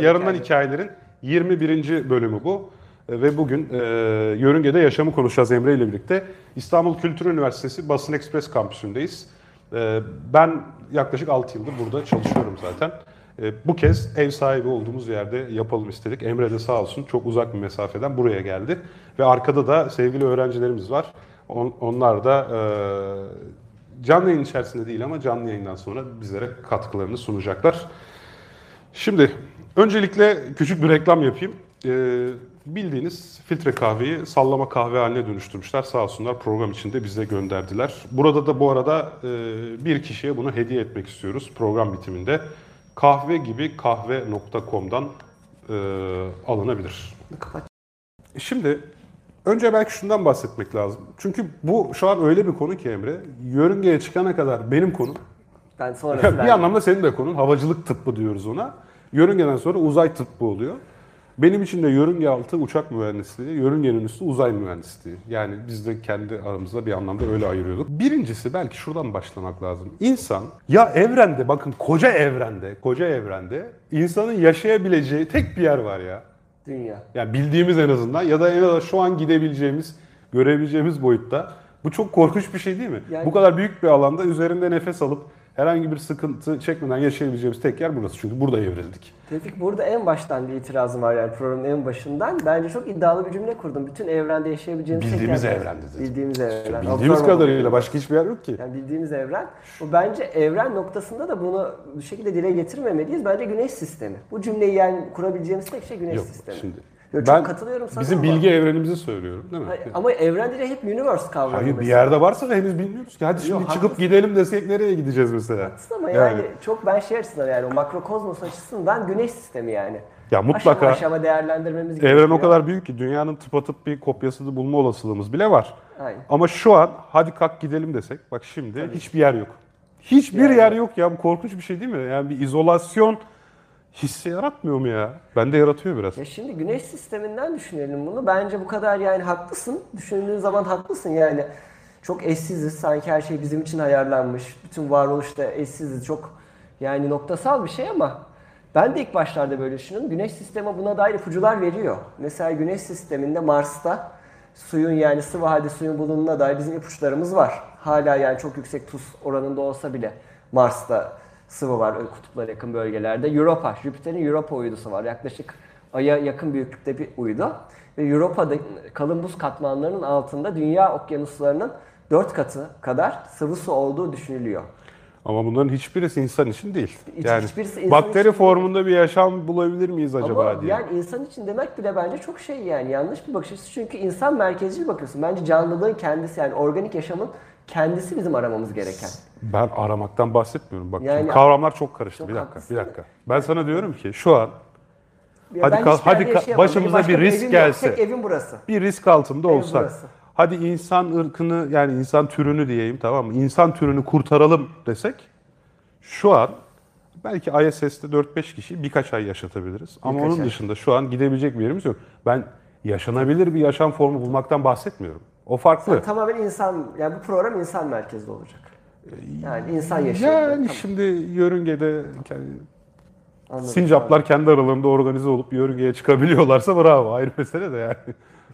Yarından Hikayelerin 21. bölümü bu. E, Ve bugün e, Yörünge'de yaşamı konuşacağız Emre ile birlikte. İstanbul Kültür Üniversitesi Basın Ekspres kampüsündeyiz. E, ben yaklaşık 6 yıldır burada çalışıyorum zaten. E, bu kez ev sahibi olduğumuz yerde yapalım istedik. Emre de sağ olsun çok uzak bir mesafeden buraya geldi. Ve arkada da sevgili öğrencilerimiz var. On- onlar da e, canlı yayın içerisinde değil ama canlı yayından sonra bizlere katkılarını sunacaklar. Şimdi öncelikle küçük bir reklam yapayım. Ee, bildiğiniz filtre kahveyi sallama kahve haline dönüştürmüşler. Sağ olsunlar program içinde bize gönderdiler. Burada da bu arada e, bir kişiye bunu hediye etmek istiyoruz program bitiminde. Kahve gibi kahve.com'dan e, alınabilir. Kapat. Şimdi önce belki şundan bahsetmek lazım. Çünkü bu şu an öyle bir konu ki Emre. Yörüngeye çıkana kadar benim konum. Ben sonrası bir anlamda senin de konun. Havacılık tıbbı diyoruz ona. Yörüngeden sonra uzay tıbbı oluyor. Benim için de yörünge altı uçak mühendisliği, yörüngenin üstü uzay mühendisliği. Yani biz de kendi aramızda bir anlamda öyle ayırıyorduk. Birincisi belki şuradan başlamak lazım. İnsan ya evrende bakın koca evrende, koca evrende insanın yaşayabileceği tek bir yer var ya. Dünya. Yani bildiğimiz en azından ya da en azından şu an gidebileceğimiz, görebileceğimiz boyutta. Bu çok korkunç bir şey değil mi? Yani- Bu kadar büyük bir alanda üzerinde nefes alıp herhangi bir sıkıntı çekmeden yaşayabileceğimiz tek yer burası. Çünkü burada evrildik. Tevfik burada en baştan bir itirazım var yani programın en başından. Bence çok iddialı bir cümle kurdum. Bütün evrende yaşayabileceğimiz tek Bildiğimiz yer. evrende dedim. Bildiğimiz evren. Bildiğimiz kadarıyla başka hiçbir yer yok ki. Yani bildiğimiz evren. Bu bence evren noktasında da bunu bu şekilde dile getirmemeliyiz. Bence güneş sistemi. Bu cümleyi yani kurabileceğimiz tek şey güneş Yok sistemi. şimdi. Yo, çok ben katılıyorum sana bizim ama- bilgi evrenimizi söylüyorum değil mi? Hayır, ama evrende de hep universe kavramı Hayır bir mesela. yerde varsa da henüz bilmiyoruz ki. Hadi şimdi çıkıp haklısın. gidelim desek nereye gideceğiz mesela? Haklısın ama yani, çok ben şey açısından yani o makrokozmos açısından güneş sistemi yani. Ya mutlaka Aşama aşama değerlendirmemiz evren gerekiyor. o kadar büyük ki dünyanın tıpatıp bir kopyasını bulma olasılığımız bile var. Aynen. Ama şu an hadi kalk gidelim desek bak şimdi hiçbir yer yok. Hiçbir yer yok ya bu korkunç bir şey değil mi? Yani bir izolasyon hissi yaratmıyor mu ya? Bende yaratıyor biraz. Ya şimdi güneş sisteminden düşünelim bunu. Bence bu kadar yani haklısın. Düşündüğün zaman haklısın yani. Çok eşsiziz. Sanki her şey bizim için ayarlanmış. Bütün varoluşta eşsiziz. Çok yani noktasal bir şey ama ben de ilk başlarda böyle düşünüyorum. Güneş sistemi buna dair ipucular veriyor. Mesela güneş sisteminde Mars'ta suyun yani sıvı halde suyun bulunduğuna dair bizim ipuçlarımız var. Hala yani çok yüksek tuz oranında olsa bile Mars'ta sıvı var kutuplara yakın bölgelerde. Europa, Jüpiter'in Europa uydusu var. Yaklaşık Ay'a yakın büyüklükte bir uydu. Ve Europa'da kalın buz katmanlarının altında dünya okyanuslarının 4 katı kadar sıvı su olduğu düşünülüyor. Ama bunların hiçbirisi insan için değil. Hiç- Yani hiçbirisi insan bakteri için formunda bir yaşam bulabilir miyiz acaba Ama diye. yani insan için demek bile bence çok şey yani yanlış bir bakış açısı. Çünkü insan merkezci bakıyorsun. Bence canlılığın kendisi yani organik yaşamın kendisi bizim aramamız gereken. Ben aramaktan bahsetmiyorum. Bak Yani- şimdi kavramlar çok karıştı. Çok bir dakika, haklısın. bir dakika. Ben sana diyorum ki şu an Ya Hadi ben kal- hiçbir yerde hadi ka- yaşayamam. başımıza başka bir risk evim yok. gelse. Tek evim burası. bir risk altında Ev olsak. burası. Hadi insan ırkını yani insan türünü diyeyim tamam mı? İnsan türünü kurtaralım desek şu an belki ISS'te 4-5 kişi birkaç ay yaşatabiliriz. Ama Birkaç onun ay. dışında şu an gidebilecek bir yerimiz yok. Ben yaşanabilir bir yaşam formu bulmaktan bahsetmiyorum. O farklı. Yani tamamen insan, yani bu program insan merkezli olacak. Yani insan yaşıyor. Yani Tamam, şimdi yörüngede yani anladım. sincaplar kendi aralarında organize olup yörüngeye çıkabiliyorlarsa bravo ayrı mesele de yani.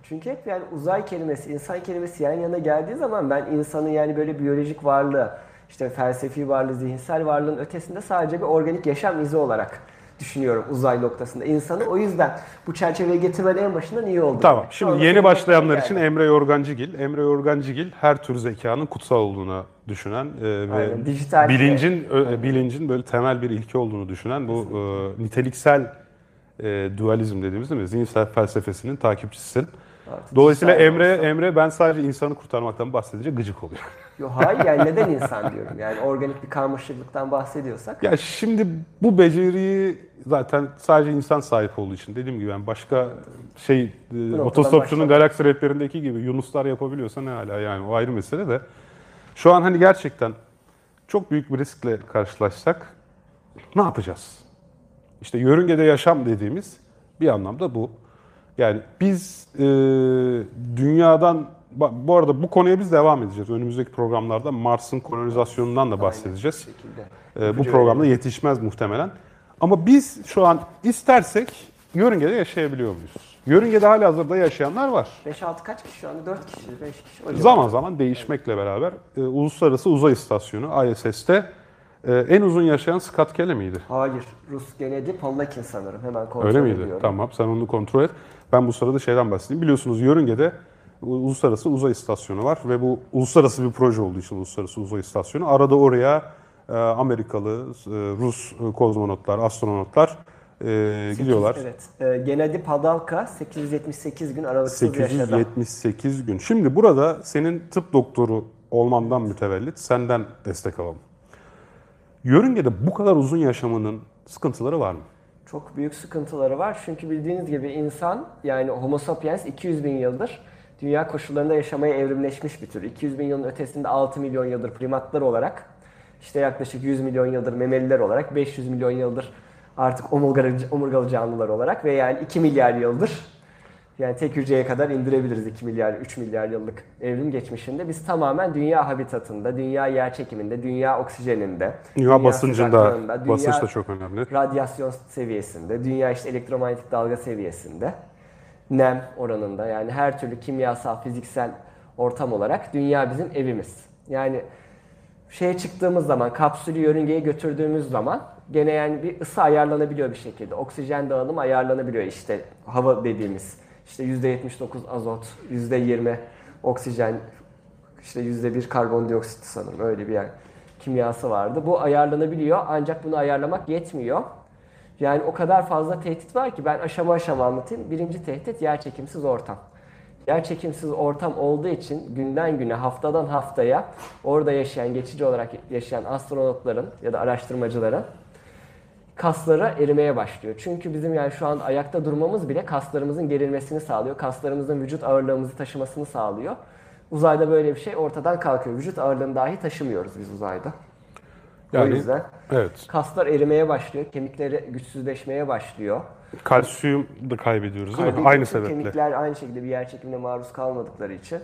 Çünkü hep yani uzay kelimesi, insan kelimesi yan yana geldiği zaman ben insanın yani böyle biyolojik varlığı, işte felsefi varlığı, zihinsel varlığın ötesinde sadece bir organik yaşam izi olarak düşünüyorum uzay noktasında insanı. O yüzden bu çerçeveye getirmenin en başından iyi oldu. Tamam. Şimdi Sonra yeni başlayanlar için Emre Yorgancıgil. Emre Yorgancıgil her tür zekanın kutsal olduğunu düşünen e, ve Aynen, dijital bilincin ö- bilincin böyle temel bir ilke olduğunu düşünen bu e, niteliksel e, dualizm dediğimiz değil mi? Zihinsel felsefesinin takipçisisin. Evet, Dolayısıyla Emre olsa- Emre ben sadece insanı kurtarmaktan bahsedince gıcık oluyor. Yo, hayır yani neden insan diyorum. Yani organik bir karmaşıklıktan bahsediyorsak. Ya şimdi bu beceriyi zaten sadece insan sahip olduğu için dediğim gibi yani başka şey e, otostopçunun galaksi rehberindeki gibi Yunuslar yapabiliyorsa ne hala yani o ayrı mesele de. Şu an hani gerçekten çok büyük bir riskle karşılaşsak ne yapacağız? İşte yörüngede yaşam dediğimiz bir anlamda bu. Yani biz e, dünyadan bu arada bu konuya biz devam edeceğiz. Önümüzdeki programlarda Mars'ın kolonizasyonundan da bahsedeceğiz. Ee, bu programda yetişmez muhtemelen. Ama biz şu an istersek yörüngede yaşayabiliyor muyuz? Yörüngede hala hazırda yaşayanlar var. 5-6 kaç kişi şu anda? 4 kişi, 5 kişi. O Zaman zaman değişmekle beraber e, Uluslararası Uzay İstasyonu ISS'te e, en uzun yaşayan Scott Kelly miydi? Hayır. Rus Gennady Pavlakin sanırım. Hemen kontrol Öyle miydi? ediyorum. Tamam sen onu kontrol et. Ben bu sırada şeyden bahsedeyim. Biliyorsunuz yörüngede Uluslararası Uzay İstasyonu var ve bu uluslararası bir proje olduğu için Uluslararası Uzay İstasyonu. Arada oraya e, Amerikalı, e, Rus e, kozmonotlar, astronotlar e, gidiyorlar. Evet. Ee, Gennady Padalka 878 gün aralıksız yaşadı. 878 gün. Şimdi burada senin tıp doktoru olmandan mütevellit senden destek alalım. Yörüngede bu kadar uzun yaşamanın sıkıntıları var mı? Çok büyük sıkıntıları var. Çünkü bildiğiniz gibi insan yani Homo sapiens 200 bin yıldır dünya koşullarında yaşamaya evrimleşmiş bir tür. 200 bin yılın ötesinde 6 milyon yıldır primatlar olarak, işte yaklaşık 100 milyon yıldır memeliler olarak, 500 milyon yıldır artık omurgalı, canlılar olarak ve yani 2 milyar yıldır yani tek hücreye kadar indirebiliriz 2 milyar, 3 milyar yıllık evrim geçmişinde. Biz tamamen dünya habitatında, dünya yer çekiminde, dünya oksijeninde, Dünya basıncında, sıcaklığında, dünya basınç da çok önemli. radyasyon seviyesinde, dünya işte elektromanyetik dalga seviyesinde, nem oranında yani her türlü kimyasal, fiziksel ortam olarak dünya bizim evimiz. Yani şeye çıktığımız zaman, kapsülü yörüngeye götürdüğümüz zaman gene yani bir ısı ayarlanabiliyor bir şekilde. Oksijen dağılımı ayarlanabiliyor işte hava dediğimiz. İşte %79 azot, %20 oksijen, işte %1 karbondioksit sanırım öyle bir yani kimyası vardı. Bu ayarlanabiliyor ancak bunu ayarlamak yetmiyor. Yani o kadar fazla tehdit var ki ben aşama aşama anlatayım. Birinci tehdit yerçekimsiz ortam. Yerçekimsiz ortam olduğu için günden güne, haftadan haftaya orada yaşayan, geçici olarak yaşayan astronotların ya da araştırmacıların kasları erimeye başlıyor. Çünkü bizim yani şu an ayakta durmamız bile kaslarımızın gerilmesini sağlıyor. Kaslarımızın vücut ağırlığımızı taşımasını sağlıyor. Uzayda böyle bir şey ortadan kalkıyor. Vücut ağırlığını dahi taşımıyoruz biz uzayda. o Yani- yüzden Evet. kaslar erimeye başlıyor, kemikleri güçsüzleşmeye başlıyor. Kalsiyum da kaybediyoruz değil mi? Aynı sebeple. Kemikler aynı şekilde bir yer çekimine maruz kalmadıkları için.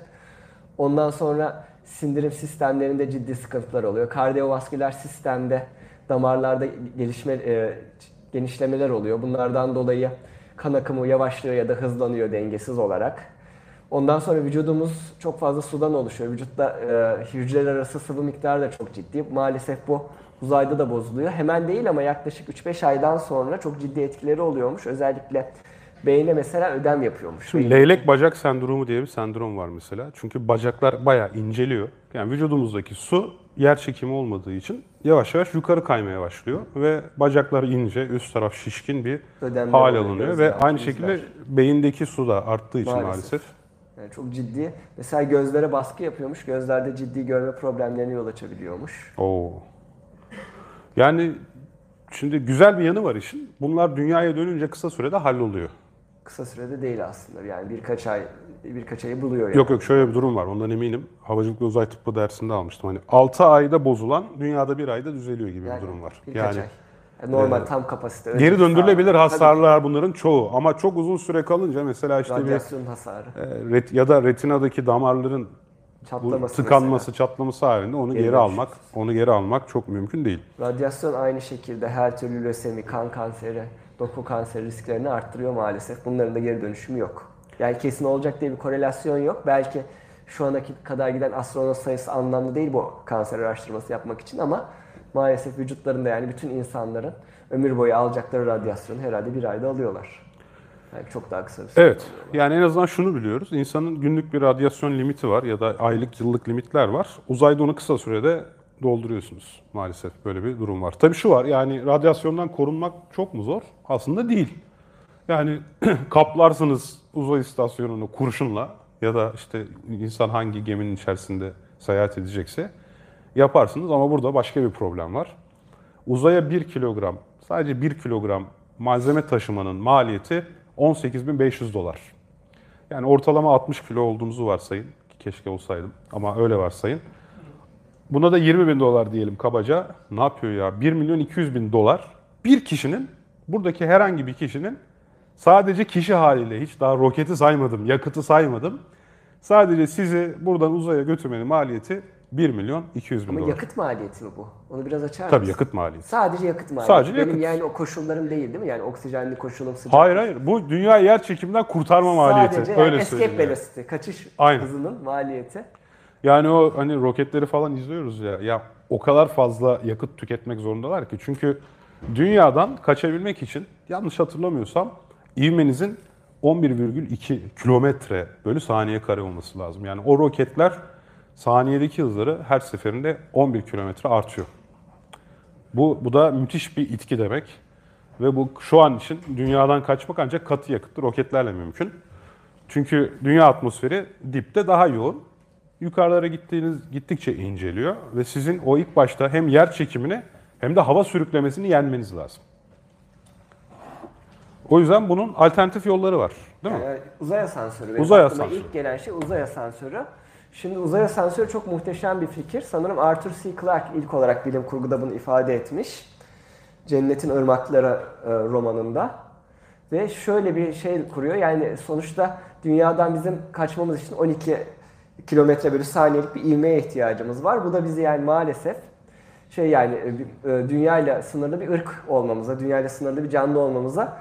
Ondan sonra sindirim sistemlerinde ciddi sıkıntılar oluyor. Kardiyovasküler sistemde damarlarda gelişme e, genişlemeler oluyor. Bunlardan dolayı kan akımı yavaşlıyor ya da hızlanıyor dengesiz olarak. Ondan sonra vücudumuz çok fazla sudan oluşuyor. Vücutta e, hücreler arası sıvı miktarı da çok ciddi. Maalesef bu uzayda da bozuluyor. Hemen değil ama yaklaşık 3-5 aydan sonra çok ciddi etkileri oluyormuş. Özellikle beyne mesela ödem yapıyormuş. Şimdi leylek bacak sendromu diye bir sendrom var mesela. Çünkü bacaklar bayağı inceliyor. Yani vücudumuzdaki su yer çekimi olmadığı için yavaş yavaş yukarı kaymaya başlıyor ve bacaklar ince, üst taraf şişkin bir Ödemler hal alınıyor ve aynı yüzler. şekilde beyindeki su da arttığı için Maalesef. maalesef. Yani çok ciddi. Mesela gözlere baskı yapıyormuş. Gözlerde ciddi görme problemlerine yol açabiliyormuş. Oo. Yani şimdi güzel bir yanı var işin. Bunlar dünyaya dönünce kısa sürede halloluyor. Kısa sürede değil aslında. Yani birkaç ay birkaç ayı buluyor yani. Yok yok şöyle bir durum var ondan eminim. Havacılık ve uzay tıbbı dersinde almıştım. Hani 6 ayda bozulan dünyada bir ayda düzeliyor gibi Yani bir durum var. Yani ay. Normal tam kapasite. geri döndürülebilir hasarlar bunların çoğu ama çok uzun süre kalınca mesela işte Tabii, bir radyasyon hasarı. e, ret- ya da retinadaki damarların Çatlaması tıkanması, çatlaması halinde onu Geri geri almak, onu geri almak çok mümkün değil. mesela. Radyasyon aynı şekilde her türlü lösemi, kan kanseri, doku kanseri risklerini arttırıyor maalesef. Bunların da geri dönüşümü yok. Yani kesin olacak diye bir korelasyon yok. Belki şu ana kadar giden astronot sayısı anlamlı değil bu kanser araştırması yapmak için ama maalesef vücutlarında yani bütün insanların ömür boyu alacakları radyasyonu herhalde bir ayda alıyorlar. Yani çok daha kısa bir süre. Evet. Yani en azından şunu biliyoruz. İnsanın günlük bir radyasyon limiti var ya da aylık yıllık limitler var. Uzayda onu kısa sürede dolduruyorsunuz. Maalesef böyle bir durum var. Tabii şu var yani radyasyondan korunmak çok mu zor? Aslında değil. Yani kaplarsınız uzay istasyonunu kurşunla ya da işte insan hangi geminin içerisinde seyahat edecekse yaparsınız ama burada başka bir problem var. Uzaya 1 kilogram, sadece 1 kilogram malzeme taşımanın maliyeti 18.500 dolar. Yani ortalama 60 kilo olduğumuzu varsayın. Keşke olsaydım ama öyle varsayın. Buna da 20 bin dolar diyelim kabaca. Ne yapıyor ya? 1 milyon 200 bin dolar bir kişinin, buradaki herhangi bir kişinin sadece kişi haliyle hiç daha roketi saymadım, yakıtı saymadım. Sadece sizi buradan uzaya götürmenin maliyeti 1 milyon 200 bin Ama dolar. yakıt maliyeti mi bu? Onu biraz açar Tabii mısın? yakıt maliyeti. Sadece yakıt maliyeti. Sadece Benim yakıt. yani o koşullarım değil değil mi? Yani oksijenli koşulum sıcak. Hayır hayır bu dünya yer çekiminden kurtarma maliyeti. Sadece yani Öyle escape söyleyeyim. yani. velocity, kaçış Aynen. hızının maliyeti. Yani o hani roketleri falan izliyoruz ya. Ya o kadar fazla yakıt tüketmek zorundalar ki. Çünkü dünyadan kaçabilmek için yanlış hatırlamıyorsam ivmenizin 11,2 kilometre bölü saniye kare olması lazım. Yani o roketler saniyedeki hızları her seferinde 11 kilometre artıyor. Bu, bu da müthiş bir itki demek. Ve bu şu an için dünyadan kaçmak ancak katı yakıtlı roketlerle mümkün. Çünkü dünya atmosferi dipte daha yoğun. Yukarılara gittiğiniz gittikçe inceliyor ve sizin o ilk başta hem yer çekimini hem de hava sürüklemesini yenmeniz lazım. O yüzden bunun alternatif yolları var, değil mi? Yani uzay asansörü. Benim Uzay aklıma asansörü. ilk gelen şey uzay asansörü. Şimdi uzay asansörü çok muhteşem bir fikir. Sanırım Arthur C. Clarke ilk olarak bilim kurguda bunu ifade etmiş. Cennetin Irmakları e, romanında. Ve şöyle bir şey kuruyor. Yani sonuçta dünyadan bizim kaçmamız için 12 kilometre bölü saniyelik bir ivmeye ihtiyacımız var. Bu da bizi yani maalesef şey yani e, e, dünyayla sınırlı bir ırk olmamıza, dünyayla sınırlı bir canlı olmamıza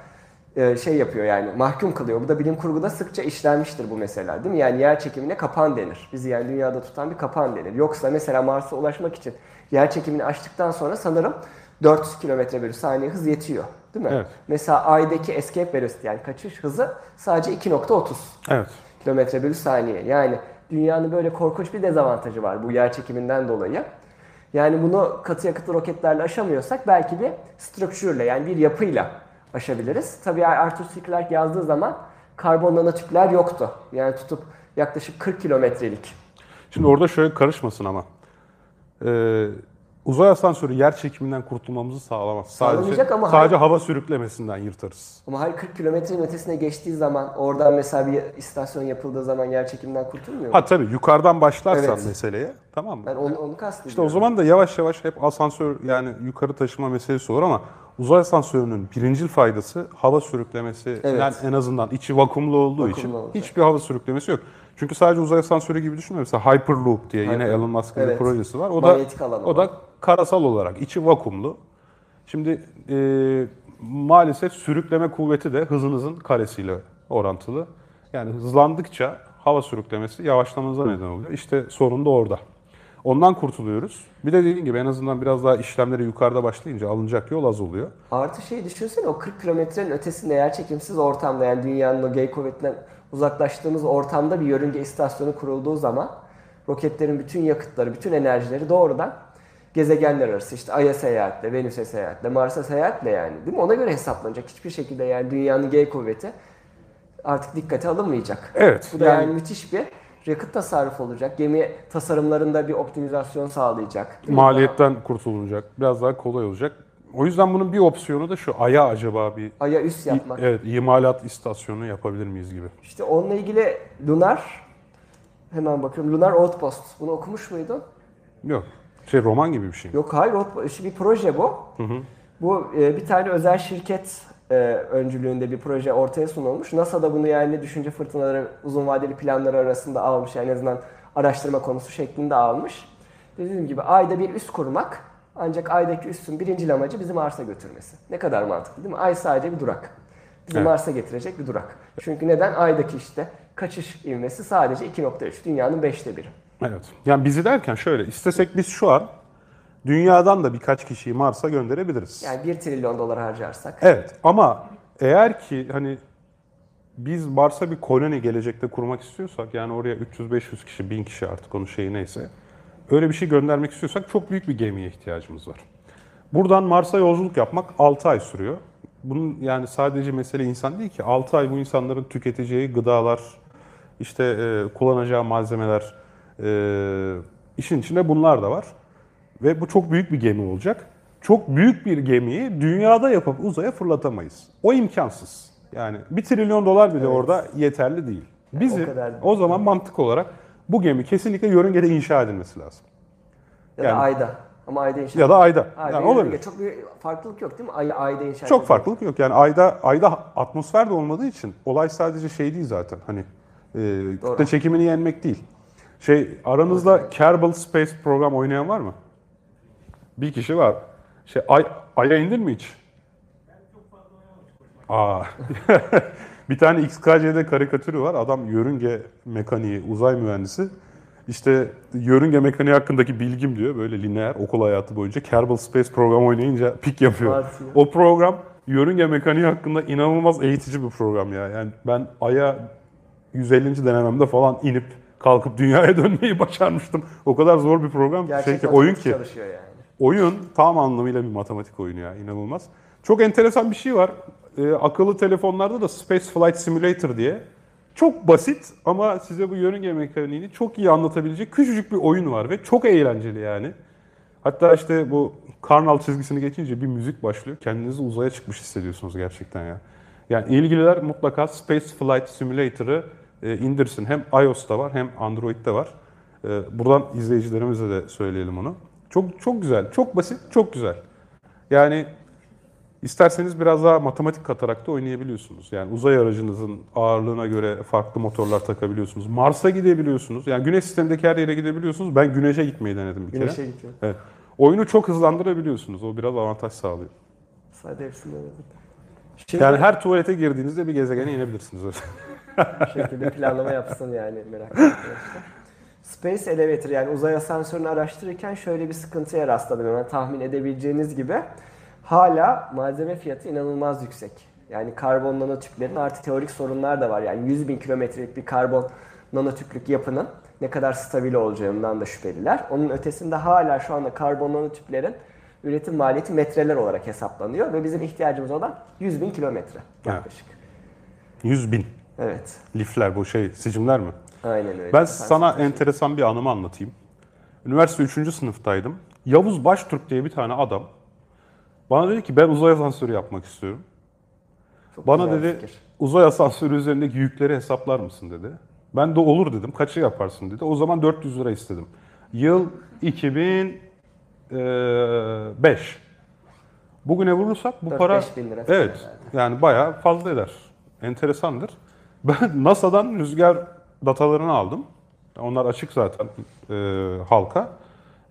şey yapıyor yani mahkum kılıyor. Bu da bilim kurguda sıkça işlenmiştir bu mesela değil mi? Yani yer çekimine kapan denir. Bizi yani dünyada tutan bir kapan denir. Yoksa mesela Mars'a ulaşmak için yer çekimini aştıktan sonra sanırım 400 kilometre bölü saniye hız yetiyor. Değil mi? Evet. Mesela Ay'daki escape velocity yani kaçış hızı sadece 2.30 Evet. kilometre bölü saniye. Yani dünyanın böyle korkunç bir dezavantajı var bu yer çekiminden dolayı. Yani bunu katı yakıtlı roketlerle aşamıyorsak belki bir structure'le yani bir yapıyla aşabiliriz. Tabii Arthur C. Clarke yazdığı zaman karbon nanotüpler yoktu. Yani tutup yaklaşık 40 kilometrelik. Şimdi orada şöyle karışmasın ama. Ee, uzay asansörü yer çekiminden kurtulmamızı sağlamaz. Sadece, ama sadece hava sürüklemesinden yırtarız. Ama her 40 kilometrenin ötesine geçtiği zaman oradan mesela bir istasyon yapıldığı zaman yer çekiminden kurtulmuyor mu? Ha tabii yukarıdan başlarsan Evet. meseleye tamam mı? Ben onu, onu kastediyorum. İşte o zaman da yavaş yavaş hep asansör yani yukarı taşıma meselesi olur ama uzay asansörünün birincil faydası hava sürüklemesi. Evet. Yani en azından içi vakumlu olduğu Vakumlu için olacak. hiçbir hava sürüklemesi yok. Çünkü sadece uzay asansörü gibi düşünme. Mesela Hyperloop diye yine. Elon Musk'ın Evet. bir projesi var. O Manyetik da o da karasal olarak içi vakumlu. Şimdi e, maalesef sürükleme kuvveti de hızınızın karesiyle orantılı. Yani hızlandıkça hava sürüklemesi yavaşlamanıza neden oluyor. İşte sorun da orada. Ondan kurtuluyoruz. Bir de dediğim gibi en azından biraz daha işlemleri yukarıda başlayınca alınacak yol az oluyor. Artı şey düşünsene o 40 kilometrenin ötesinde yer çekimsiz ortamda yani dünyanın o G kuvvetinden uzaklaştığımız ortamda bir yörünge istasyonu kurulduğu zaman roketlerin bütün yakıtları, bütün enerjileri doğrudan gezegenler arası işte Ay'a seyahatle, Venüs'e seyahatle, Mars'a seyahatle yani değil mi? Ona göre hesaplanacak. Hiçbir şekilde yani dünyanın G kuvveti artık dikkate alınmayacak. Evet. Bu da yani, müthiş bir yakıt tasarrufu olacak. Gemi tasarımlarında bir optimizasyon sağlayacak. Maliyetten kurtulunacak. Biraz daha kolay olacak. O yüzden bunun bir opsiyonu da şu. Ay'a acaba bir Ay'a üst yapmak. evet, imalat istasyonu yapabilir miyiz gibi. İşte onunla ilgili Lunar, hemen bakıyorum Lunar Outpost. Bunu okumuş muydun? Yok. Şey roman gibi bir şey mi? Yok hayır, Outpost- işte bir proje bu. Bu e, bir tane özel şirket e, öncülüğünde bir proje ortaya sunulmuş. NASA da bunu yani düşünce fırtınaları, uzun vadeli planları arasında almış. Yani en azından araştırma konusu şeklinde almış. Dediğim gibi ayda bir üs kurmak. Ancak aydaki üssün birinci amacı bizi Mars'a götürmesi. Ne kadar mantıklı değil mi? Ay sadece bir durak. Bizi Evet. Mars'a getirecek bir durak. Çünkü neden? Aydaki işte kaçış ivmesi sadece 2.3. Dünyanın beşte biri. Evet. Yani bizi derken şöyle istesek biz şu an dünyadan da birkaç kişiyi Mars'a gönderebiliriz. Yani 1 trilyon dolar harcarsak. Evet ama eğer ki hani biz Mars'a bir koloni gelecekte kurmak istiyorsak yani oraya 300-500 kişi, 1000 kişi artık onun şeyi neyse öyle bir şey göndermek istiyorsak çok büyük bir gemiye ihtiyacımız var. Buradan Mars'a yolculuk yapmak 6 ay sürüyor. Bunun yani sadece mesele insan değil ki 6 ay bu insanların tüketeceği gıdalar, işte e, kullanacağı malzemeler, e, işin içinde bunlar da var. Ve bu çok büyük bir gemi olacak. Çok büyük bir gemiyi dünyada yapıp uzaya fırlatamayız. O imkansız. Yani bir trilyon dolar bile orada yeterli değil. Bizi o kadar o zaman mantık olarak bu gemi kesinlikle yörüngede inşa edilmesi lazım. Ya da Yani- ayda. Ama ayda inşa Ya da ayda. Ayda Yani olabilir. Çok bir farklılık yok değil mi? Ay, ayda inşa Çok farklılık yok. Yani ayda ayda atmosfer de olmadığı için olay sadece şey değil zaten. Hani e, kütle çekimini yenmek değil. Şey aranızda Kerbal Space program oynayan var mı? Bir kişi var. Şey Ay, Ay'a indin mi hiç? Aa. bir tane XKC'de karikatürü var. Adam yörünge mekaniği, uzay mühendisi. İşte yörünge mekaniği hakkındaki bilgim diyor. Böyle lineer okul hayatı boyunca Kerbal Space program oynayınca pik yapıyor. O program yörünge mekaniği hakkında inanılmaz eğitici bir program ya. Yani ben Ay'a 150. denememde falan inip kalkıp dünyaya dönmeyi başarmıştım. O kadar zor bir program şey Gerçek ki, oyun ki. çalışıyor yani. Oyun tam anlamıyla bir matematik oyunu ya inanılmaz. Çok enteresan bir şey var. Ee, akıllı telefonlarda da Space Flight Simulator diye çok basit ama size bu yörünge mekaniğini çok iyi anlatabilecek küçücük bir oyun var ve çok eğlenceli yani. Hatta işte bu karnal çizgisini geçince bir müzik başlıyor. Kendinizi uzaya çıkmış hissediyorsunuz gerçekten ya. Yani ilgililer mutlaka Space Flight Simulator'ı e, indirsin. Hem iOS'ta var hem Android'de var. E, buradan izleyicilerimize de söyleyelim onu. Çok çok güzel, çok basit, çok güzel. Yani isterseniz biraz daha matematik katarak da oynayabiliyorsunuz. Yani uzay aracınızın ağırlığına göre farklı motorlar takabiliyorsunuz. Mars'a gidebiliyorsunuz. Yani Güneş sistemindeki her yere gidebiliyorsunuz. Ben Güneş'e gitmeyi denedim bir kere. Güneşe gidiyor. Evet. Oyunu çok hızlandırabiliyorsunuz. O biraz avantaj sağlıyor. Sadece hepsini. Şimdi Yani her tuvalete girdiğinizde bir gezegene inebilirsiniz. bu şekilde planlama yapsın yani merak etmeyin. Space Elevator yani uzay asansörünü araştırırken şöyle bir sıkıntıya rastladım hemen tahmin edebileceğiniz gibi. Hala malzeme fiyatı inanılmaz yüksek. Yani karbon nanotüplerin artı teorik sorunlar da var. Yani 100 bin kilometrelik bir karbon nanotüplük yapının ne kadar stabil olacağından da şüpheliler. Onun ötesinde hala şu anda karbon nanotüplerin üretim maliyeti metreler olarak hesaplanıyor ve bizim ihtiyacımız olan 100 bin kilometre yaklaşık. 100 bin Evet. lifler bu şey sicimler mi? Aynen öyle. Ben Efendim, sana enteresan bir anımı anlatayım. Üniversite 3. sınıftaydım. Yavuz Baştürk diye bir tane adam bana dedi ki ben uzay asansörü yapmak istiyorum. çok Bana dedi fikir. uzay asansörü üzerindeki yükleri hesaplar mısın dedi. Ben de olur dedim. Kaçı yaparsın dedi. O zaman 400 lira istedim. Yıl 2005. Bugüne vurursak bu 4-5 para evet yani bayağı fazla eder. Enteresandır. Ben NASA'dan rüzgar datalarını aldım. Onlar açık zaten e, halka.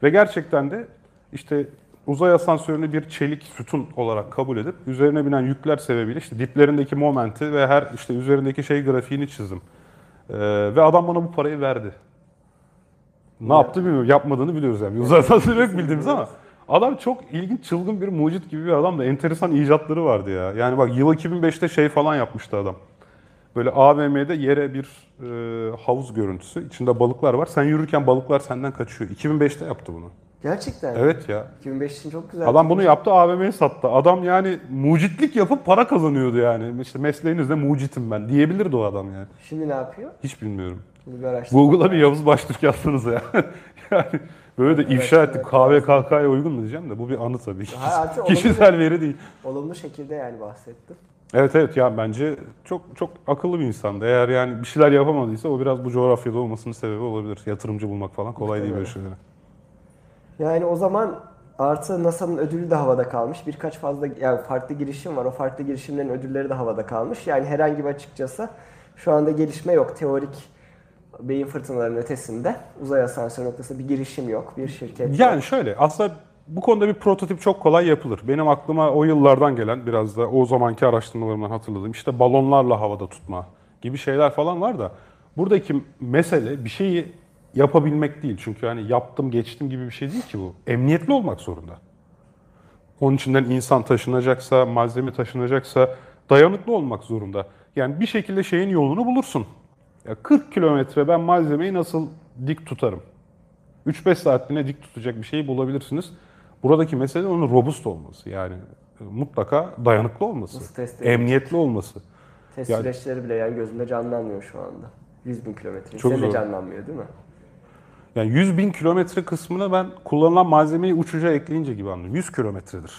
Ve gerçekten de işte uzay asansörünü bir çelik sütun olarak kabul edip üzerine binen yükler sebebiyle işte diplerindeki momenti ve her işte üzerindeki şey grafiğini çizdim. E, ve adam bana bu parayı verdi. Ne yaptı bilmiyorum. Yapmadığını biliyoruz yani. Uzay asansörü yok bildiğimiz ama adam çok ilginç, çılgın bir mucit gibi bir adam da enteresan icatları vardı ya. Yani bak yıl 2005'te şey falan yapmıştı adam. Böyle AVM'de yere bir e, havuz görüntüsü. İçinde balıklar var. Sen yürürken balıklar senden kaçıyor. 2005'te yaptı bunu. Gerçekten. Evet ya. 2005 için çok güzel. Adam bunu yaptı AVM'ye sattı. Adam yani mucitlik yapıp para kazanıyordu yani. İşte mesleğinizde mucitim ben diyebilirdi o adam yani. Şimdi ne yapıyor? Hiç bilmiyorum. Bunu bir araştırma. Google'a bir Yavuz Baştürk yazsanız ya. yani böyle de ifşa Evet, ettik. evet. KVKK'ya uygun mu diyeceğim de bu bir anı tabii. Ha, artık Kişisel veri değil. Olumlu şekilde yani bahsettim. Evet evet ya bence çok çok akıllı bir insandı. Eğer yani bir şeyler yapamadıysa o biraz bu coğrafyada olmasının sebebi olabilir. Yatırımcı bulmak falan kolay değil böyle şeylere. Yani o zaman artı NASA'nın ödülü de havada kalmış. Birkaç fazla yani farklı girişim var. O farklı girişimlerin ödülleri de havada kalmış. Yani herhangi bir açıkçası şu anda gelişme yok. Teorik beyin fırtınalarının ötesinde uzay asansörü noktasında bir girişim yok. Bir şirket yok. Yani şöyle aslında bu konuda bir prototip çok kolay yapılır. Benim aklıma o yıllardan gelen biraz da o zamanki araştırmalarımdan hatırladığım işte balonlarla havada tutma gibi şeyler falan var da buradaki mesele bir şeyi yapabilmek değil. Çünkü hani yaptım geçtim gibi bir şey değil ki bu. Emniyetli olmak zorunda. Onun içinden insan taşınacaksa, malzeme taşınacaksa dayanıklı olmak zorunda. Yani bir şekilde şeyin yolunu bulursun. Ya 40 kilometre ben malzemeyi nasıl dik tutarım? 3-5 saatliğine dik tutacak bir şeyi bulabilirsiniz. Buradaki mesele onun robust olması. Yani e, mutlaka dayanıklı olması. Nasıl test edilecek? Emniyetli olması. Test Yani- süreçleri bile yani gözümde canlanmıyor şu anda. 100 bin kilometre. Çok Senin de zor. canlanmıyor değil mi? Yani 100 bin kilometre kısmını ben kullanılan malzemeyi uçuca ekleyince gibi anlıyorum. 100 kilometredir.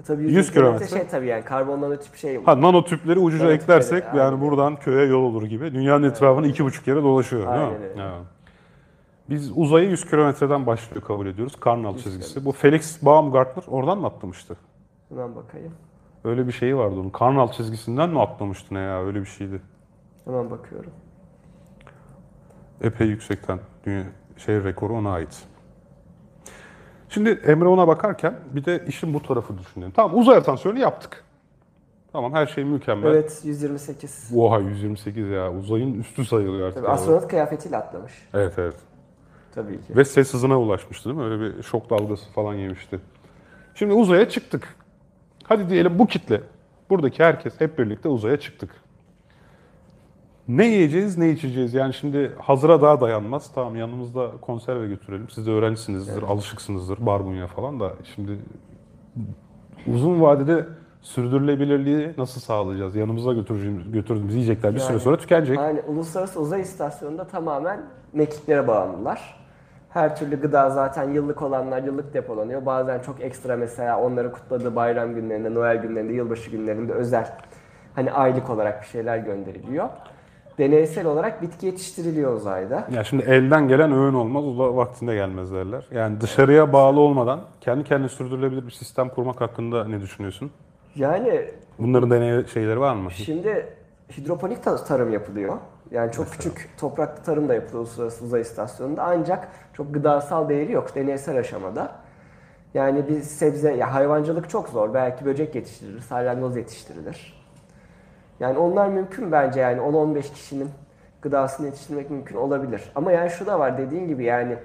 E Tabii 100, 100 bin kilometre kilometre. şey tabii yani karbon nanotip şey. Ha nanotüpleri ucuca Nanotüpleri, eklersek aynen. yani buradan köye yol olur gibi. Dünyanın etrafını iki buçuk kere dolaşıyor değil mi? Aynen öyle. Evet. Biz uzayı 100 kilometreden başlıyor kabul ediyoruz. Karnal 100 çizgisi. Bu Felix Baumgartner oradan mı atlamıştı? Hemen bakayım. Öyle bir şeyi vardı onun. Karnal çizgisinden mi atlamıştı ne ya? Öyle bir şeydi. Hemen bakıyorum. epey yüksekten dünya şey rekoru ona ait. Şimdi Emre ona bakarken bir de işin bu tarafı düşünelim. Tamam uzay atansiyonu yaptık. Tamam her şey mükemmel. Evet 128. Oha 128 ya uzayın üstü sayılıyor artık. Tabii astronot kıyafetiyle atlamış. Evet evet. Tabii ki. Ve ses hızına ulaşmıştı değil mi? Öyle bir şok dalgası falan yemişti. Şimdi uzaya çıktık. Hadi diyelim bu kitle, buradaki herkes hep birlikte uzaya çıktık. Ne yiyeceğiz, ne içeceğiz? Yani şimdi hazıra daha dayanmaz. Tamam yanımızda konserve götürelim. Siz de öğrencisinizdir, alışıksınızdır barbunya falan da. Şimdi uzun vadede sürdürülebilirliği nasıl sağlayacağız? Yanımıza götüreceğimiz, götürdüğümüz yiyecekler bir süre Yani- sonra tükenecek. Yani Uluslararası Uzay İstasyonu'nda tamamen mekiklere bağımlılar. Her türlü gıda zaten yıllık olanlar yıllık depolanıyor. Bazen çok ekstra mesela onları kutladığı bayram günlerinde, Noel günlerinde, yılbaşı günlerinde özel hani aylık olarak bir şeyler gönderiliyor. Deneysel olarak bitki yetiştiriliyor uzayda. Ya şimdi elden gelen öğün olmaz, ula vaktinde gelmez derler. Yani dışarıya bağlı olmadan kendi kendine sürdürülebilir bir sistem kurmak hakkında ne düşünüyorsun? Yani Bunların deney şeyleri var mı? Şimdi hidroponik ta- tarım yapılıyor. Yani çok küçük topraklı tarım da yapılıyor Uluslararası Uzay İstasyonu'nda ancak çok gıdasal değeri yok deneysel aşamada. Yani bir sebze, ya hayvancılık çok zor. Belki böcek yetiştirilir, salyangoz yetiştirilir. Yani onlar mümkün bence yani 10-15 kişinin gıdasını yetiştirmek mümkün olabilir. Ama yani şu da var dediğin gibi yani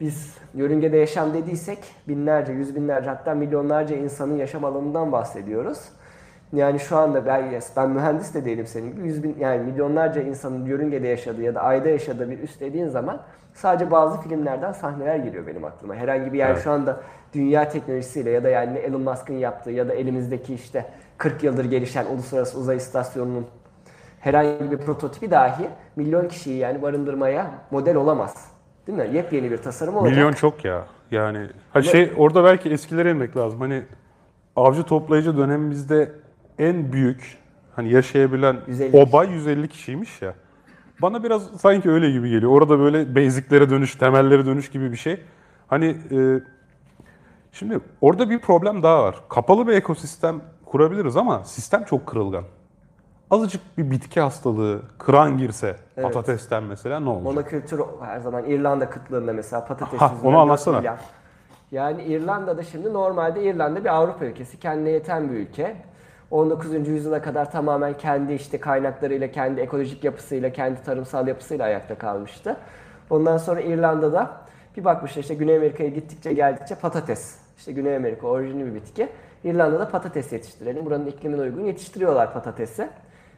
biz yörüngede yaşam dediysek binlerce, yüz binlerce hatta milyonlarca insanın yaşam alanından bahsediyoruz. Yani şu anda ben, ben mühendis de değilim senin gibi. Yüz bin, yani milyonlarca insanın yörüngede yaşadığı ya da ayda yaşadığı bir üs dediğin zaman sadece bazı filmlerden sahneler geliyor benim aklıma. Herhangi bir yani Evet. şu anda dünya teknolojisiyle ya da yani Elon Musk'ın yaptığı ya da elimizdeki işte 40 yıldır gelişen Uluslararası Uzay İstasyonu'nun herhangi bir prototipi dahi milyon kişiyi yani barındırmaya model olamaz. Değil mi? Yepyeni bir tasarım olacak. Milyon çok ya. Yani ha şey orada belki eskilere inmek lazım. Hani avcı toplayıcı dönemimizde en büyük hani yaşayabilen 150 oba 150 kişiymiş ya. Bana biraz sanki öyle gibi geliyor. Orada böyle basic'lere dönüş, temellere dönüş gibi bir şey. Hani e, şimdi orada bir problem daha var. Kapalı bir ekosistem kurabiliriz ama sistem çok kırılgan. Azıcık bir bitki hastalığı, kıran girse Evet. patatesten mesela ne olacak? Monokültür her zaman İrlanda kıtlığında mesela patates yüzünden onu anlatsana. milyar. Yani İrlanda'da şimdi normalde İrlanda bir Avrupa ülkesi. Kendine yeten bir ülke. 19. yüzyıla kadar tamamen kendi işte kaynaklarıyla, kendi ekolojik yapısıyla, kendi tarımsal yapısıyla ayakta kalmıştı. Ondan sonra İrlanda'da bir bakmışlar işte Güney Amerika'ya gittikçe geldikçe patates. İşte Güney Amerika orijinli bir bitki. İrlanda'da patates yetiştirelim. Buranın iklimine uygun yetiştiriyorlar patatesi.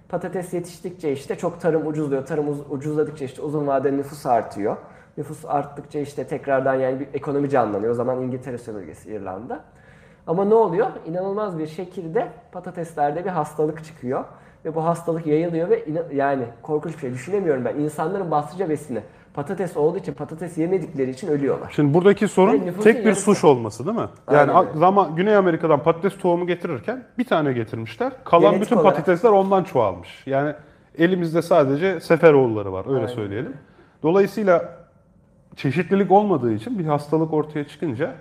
Patates yetiştikçe işte çok tarım ucuzluyor. Tarım uz- ucuzladıkça işte uzun vadeli nüfus artıyor. Nüfus arttıkça işte tekrardan yani bir ekonomi canlanıyor. O zaman İngiltere sömürgesi İrlanda. Ama ne oluyor? İnanılmaz bir şekilde patateslerde bir hastalık çıkıyor. Ve bu hastalık yayılıyor ve yani korkunç bir şey düşünemiyorum ben. İnsanların bastıca besini patates olduğu için patates yemedikleri için ölüyorlar. Şimdi buradaki sorun tek bir yarısı. suç olması değil mi? Yani Aynen zaman Güney Amerika'dan patates tohumu getirirken bir tane getirmişler. Kalan Genetik bütün olarak. patatesler ondan çoğalmış. Yani elimizde sadece Seferoğulları var öyle Aynen. söyleyelim. Dolayısıyla çeşitlilik olmadığı için bir hastalık ortaya çıkınca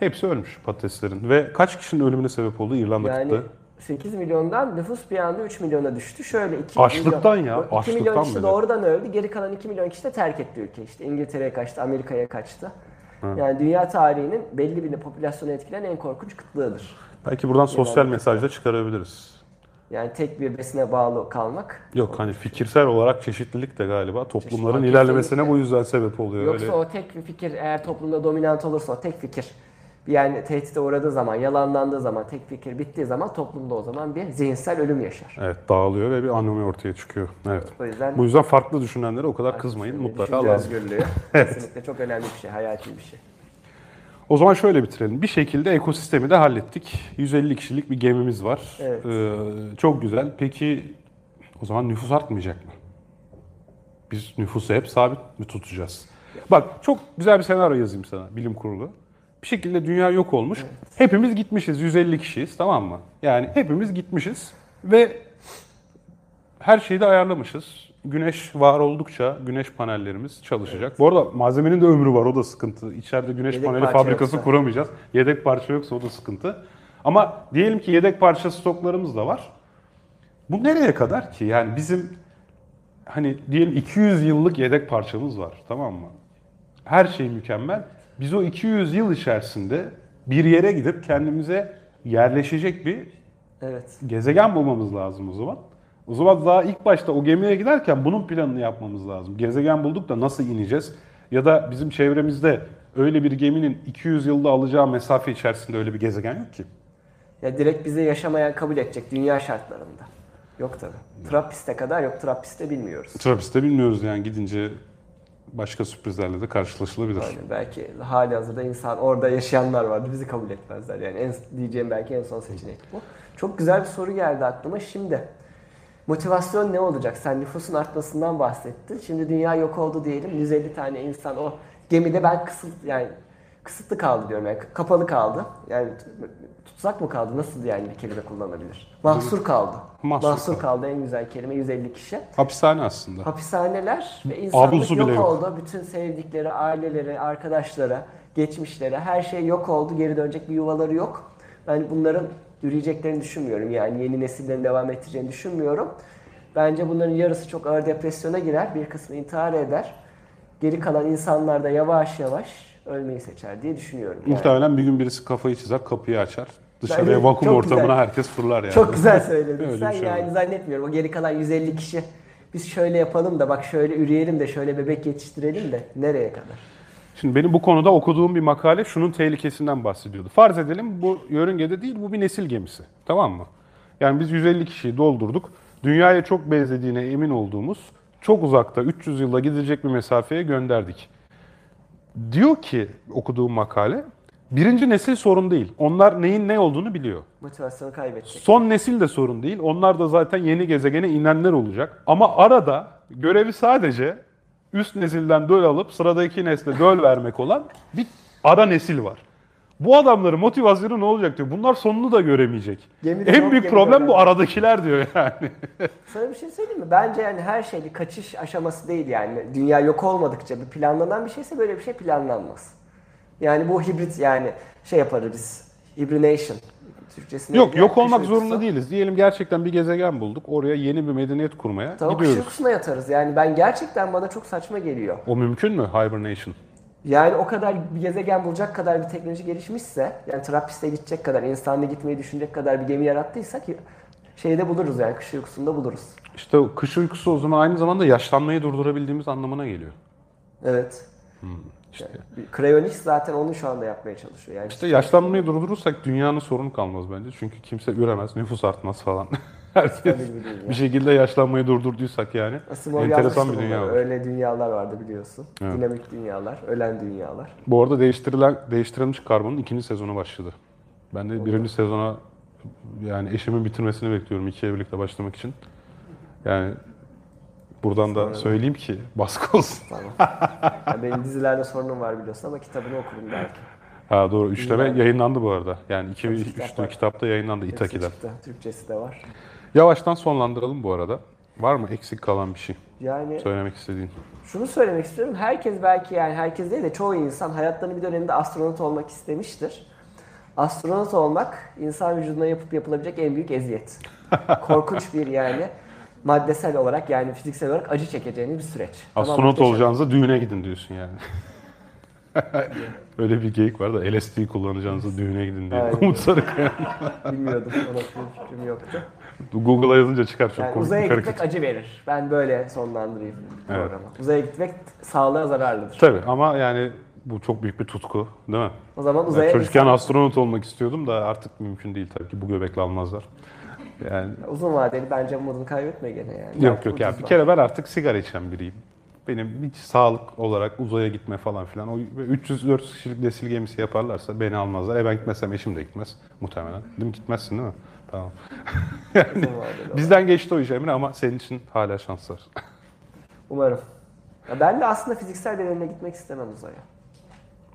hepsi ölmüş patateslerin. Ve kaç kişinin ölümüne sebep oldu İrlanda Yani kıtlığı? 8 milyondan nüfus bir anda 3 milyona düştü. Şöyle 2 Açlıktan ya, milyon, 2 milyon açlıktan kişi bile. doğrudan öldü. Geri kalan 2 milyon kişi de terk etti ülkeyi. İşte İngiltere'ye kaçtı, Amerika'ya kaçtı. Yani dünya tarihinin belli bir popülasyonu etkileyen en korkunç kıtlığıdır. Belki buradan sosyal mesaj da çıkarabiliriz. Yani tek bir besine bağlı kalmak. Yok hani fikirsel olarak çeşitlilik de galiba toplumların Çeşitlilik ilerlemesine bu yüzden sebep oluyor. Yoksa öyle. o tek bir fikir eğer toplumda dominant olursa o tek fikir yani tehdide uğradığı zaman, yalanlandığı zaman, tek fikir bittiği zaman toplumda o zaman bir zihinsel ölüm yaşar. Evet dağılıyor ve bir anomi ortaya çıkıyor. Evet. O yüzden Bu yüzden farklı düşünenlere o kadar kızmayın mutlaka lazım. özgürlüğü kesinlikle çok önemli bir şey, hayati bir şey. O zaman şöyle bitirelim. Bir şekilde ekosistemi de hallettik. 150 kişilik bir gemimiz var. Evet. Ee, çok güzel. Peki o zaman nüfus artmayacak mı? Biz nüfusu hep sabit mi tutacağız? Bak çok güzel bir senaryo yazayım sana bilim kurulu. Bir şekilde dünya yok olmuş. Hepimiz gitmişiz. 150 kişiyiz tamam mı? Yani hepimiz gitmişiz ve her şeyi de ayarlamışız. Güneş var oldukça güneş panellerimiz çalışacak. Bu arada malzemenin de ömrü var o da sıkıntı. İçeride güneş Yedek paneli fabrikası yoksa. kuramayacağız. Yedek parça yoksa o da sıkıntı. Ama diyelim ki yedek parça stoklarımız da var. Bu nereye kadar ki? Yani bizim hani diyelim 200 yıllık yedek parçamız var tamam mı? Her şey mükemmel. Biz o 200 yıl içerisinde bir yere gidip kendimize yerleşecek bir Evet. gezegen bulmamız lazım o zaman. O zaman daha ilk başta o gemiye giderken bunun planını yapmamız lazım. Gezegen bulduk da nasıl ineceğiz? Ya da bizim çevremizde öyle bir geminin 200 yılda alacağı mesafe içerisinde öyle bir gezegen yok ki. Ya direkt bize yaşamayan kabul edecek dünya şartlarında. Yok tabii. Trappist'e kadar yok. Trappist'te bilmiyoruz. Trapis'te bilmiyoruz yani gidince başka sürprizlerle de karşılaşılabilir. Yani belki hali hazırda insan orada yaşayanlar vardı. Bizi kabul etmezler. Yani en, diyeceğim belki en son seçenek bu. Çok güzel bir soru geldi aklıma. Şimdi motivasyon ne olacak? Sen nüfusun artmasından bahsettin. Şimdi dünya yok oldu diyelim. 150 tane insan o gemide ben kısıt yani kısıtlı kaldı diyorum yani kapalı kaldı. Yani tutsak mı kaldı? Nasıl yani bir kelime kullanabilir? Mahsur kaldı. Mahsur Mahsur, kaldı. kaldı en güzel kelime 150 kişi. Hapishane aslında. Hapishaneler ve insanlık yok, yok. oldu. Bütün sevdikleri, aileleri, arkadaşları, geçmişleri, her şey yok oldu. Geri dönecek bir yuvaları yok. Ben bunların yürüyeceklerini düşünmüyorum. Yani yeni nesillerin devam ettireceğini düşünmüyorum. Bence bunların yarısı çok ağır depresyona girer. Bir kısmı intihar eder. Geri kalan insanlar da yavaş yavaş ölmeyi seçer diye düşünüyorum. Yani. Muhtemelen bir gün birisi kafayı çizer, kapıyı açar. Dışarıya Bence vakum çok ortamına güzel. herkes fırlar yani. Çok güzel söyledin sen. şey yani var. zannetmiyorum. O geri kalan 150 kişi biz şöyle yapalım da bak şöyle üreyelim de şöyle bebek yetiştirelim de nereye kadar? Şimdi benim bu konuda okuduğum bir makale şunun tehlikesinden bahsediyordu. Farz edelim bu yörüngede değil bu bir nesil gemisi. Tamam mı? Yani biz 150 kişiyi doldurduk. Dünyaya çok benzediğine emin olduğumuz çok uzakta 300 yılda gidecek bir mesafeye gönderdik. Diyor ki okuduğum makale birinci nesil sorun değil. Onlar neyin ne olduğunu biliyor. Motivasyonu kaybedecek. Son nesil de sorun değil. Onlar da zaten yeni gezegene inenler olacak. Ama arada görevi sadece üst nesilden döl alıp sıradaki nesle döl vermek olan bir ara nesil var. Bu adamların motivasyonu ne olacak diyor. Bunlar sonunu da göremeyecek. Gemide en büyük problem bu aradakiler diyor yani. Sana bir şey söyleyeyim mi? Bence yani her şey bir kaçış aşaması değil yani. Dünya yok olmadıkça bir planlanan bir şeyse böyle bir şey planlanmaz. Yani bu hibrit yani şey yaparız biz. Hibrination. Türkçesine Yok yok olmak uykusu. zorunda değiliz. Diyelim gerçekten bir gezegen bulduk. Oraya yeni bir medeniyet kurmaya Tamam gidiyoruz. uykusuna yatarız. Yani ben gerçekten bana çok saçma geliyor. O mümkün mü? Hibernation. Yani o kadar bir gezegen bulacak kadar bir teknoloji gelişmişse, yani Trappis'te gidecek kadar, insanla gitmeyi düşünecek kadar bir gemi yarattıysak şeyde buluruz yani kış uykusunda buluruz. İşte o kış uykusu o zaman aynı zamanda yaşlanmayı durdurabildiğimiz anlamına geliyor. Evet. Hmm, İşte. Yani, Cryonics zaten onu şu anda yapmaya çalışıyor. Yani İşte yaşlanmayı durdurursak dünyanın sorunu kalmaz bence. Çünkü kimse üremez, nüfus artmaz falan. Herkes bir şekilde yaşlanmayı durdurduysak yani Asimov enteresan bir dünya var. Öyle dünyalar vardı biliyorsun. Evet. Dinamik dünyalar, ölen dünyalar. Bu arada değiştirilen değiştirilmiş karbonun ikinci sezonu başladı. Ben de birinci sezona yani eşimin bitirmesini bekliyorum ikiye birlikte başlamak için. Yani buradan da söyleyeyim ki baskı olsun. Tamam. Yani benim dizilerde sorunum var biliyorsun ama kitabını okurum belki. Ha doğru. Üçleme yayınlandı bu arada. Yani iki, Tabii, üç kitap kitapta yayınlandı Hepsi İtaki'den. çıktı. Türkçesi de var. Yavaştan sonlandıralım bu arada. Var mı eksik kalan bir şey Yani söylemek istediğin? Şunu söylemek istiyorum. Herkes belki yani herkes değil de çoğu insan hayatlarının bir döneminde astronot olmak istemiştir. Astronot olmak insan vücuduna yapıp yapılabilecek en büyük eziyet. Korkunç bir yani maddesel olarak yani fiziksel olarak acı çekeceğiniz bir süreç. Tamam, Astronot muhteşem. olacağınızda düğüne gidin diyorsun yani. Öyle bir geyik var da LSD kullanacağınızda düğüne gidin diye. Aynen. Umut Sarıkaya. Bilmiyordum. Ona fikrim yoktu. Google'a yazınca çıkar çok Yani komik uzaya bir gitmek hareket. acı verir. Ben böyle sonlandırayım Evet. programı. Uzaya gitmek sağlığa zararlıdır. Tabii ama yani bu çok büyük bir tutku değil mi? O zaman uzaya çocukken insan- astronot olmak istiyordum da artık mümkün değil tabii ki bu göbekle almazlar. Yani uzun vadeli bence umudunu kaybetme gene yani. yok yok ya bir kere ben artık sigara içen biriyim. Benim hiç sağlık olarak uzaya gitme falan filan. O 300-400 kişilik nesil gemisi yaparlarsa beni almazlar. E ben gitmesem eşim de gitmez muhtemelen. Değil mi? Gitmezsin değil mi? Tamam. Vadeli Bizden geçti o iş Emre ama senin için hala şans var. Umarım. Ya ben de aslında fiziksel bedenimle gitmek istemem uzaya.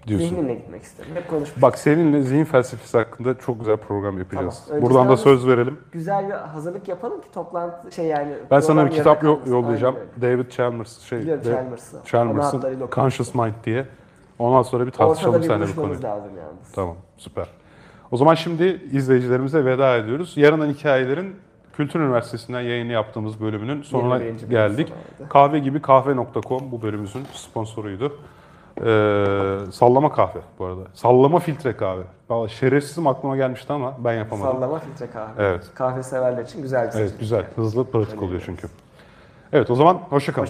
Diyorsun. Zihnimle gitmek isterim. Hep konuşmuş. Bak seninle zihin felsefesi hakkında çok güzel program yapacağız. Tamam. Buradan da söz verelim. Güzel bir hazırlık yapalım ki toplantı şey yani. Ben sana bir kitap yo- yollayacağım. Aynen. David Chalmers şey Biliyorum de- Chalmers'ı. Chalmers'ın. Conscious Mind diye. Ondan sonra bir tartışalım Ortada bir seninle bu konuyu. lazım yalnız. Tamam, süper. O zaman şimdi izleyicilerimize veda ediyoruz. Yarından hikayelerin Kültür Üniversitesi'nden yayını yaptığımız bölümünün sonuna 21. bölüm geldik. Kahve gibi kahve.com bu bölümümüzün sponsoruydu. Ee, sallama kahve bu arada. Sallama filtre kahve. Vallahi şerefsizim aklıma gelmişti ama ben yapamadım. Sallama filtre kahve. Evet. Kahve severler için güzel bir Evet seçenek. güzel. Hızlı pratik oluyor çünkü. Evet o zaman hoşça kalın.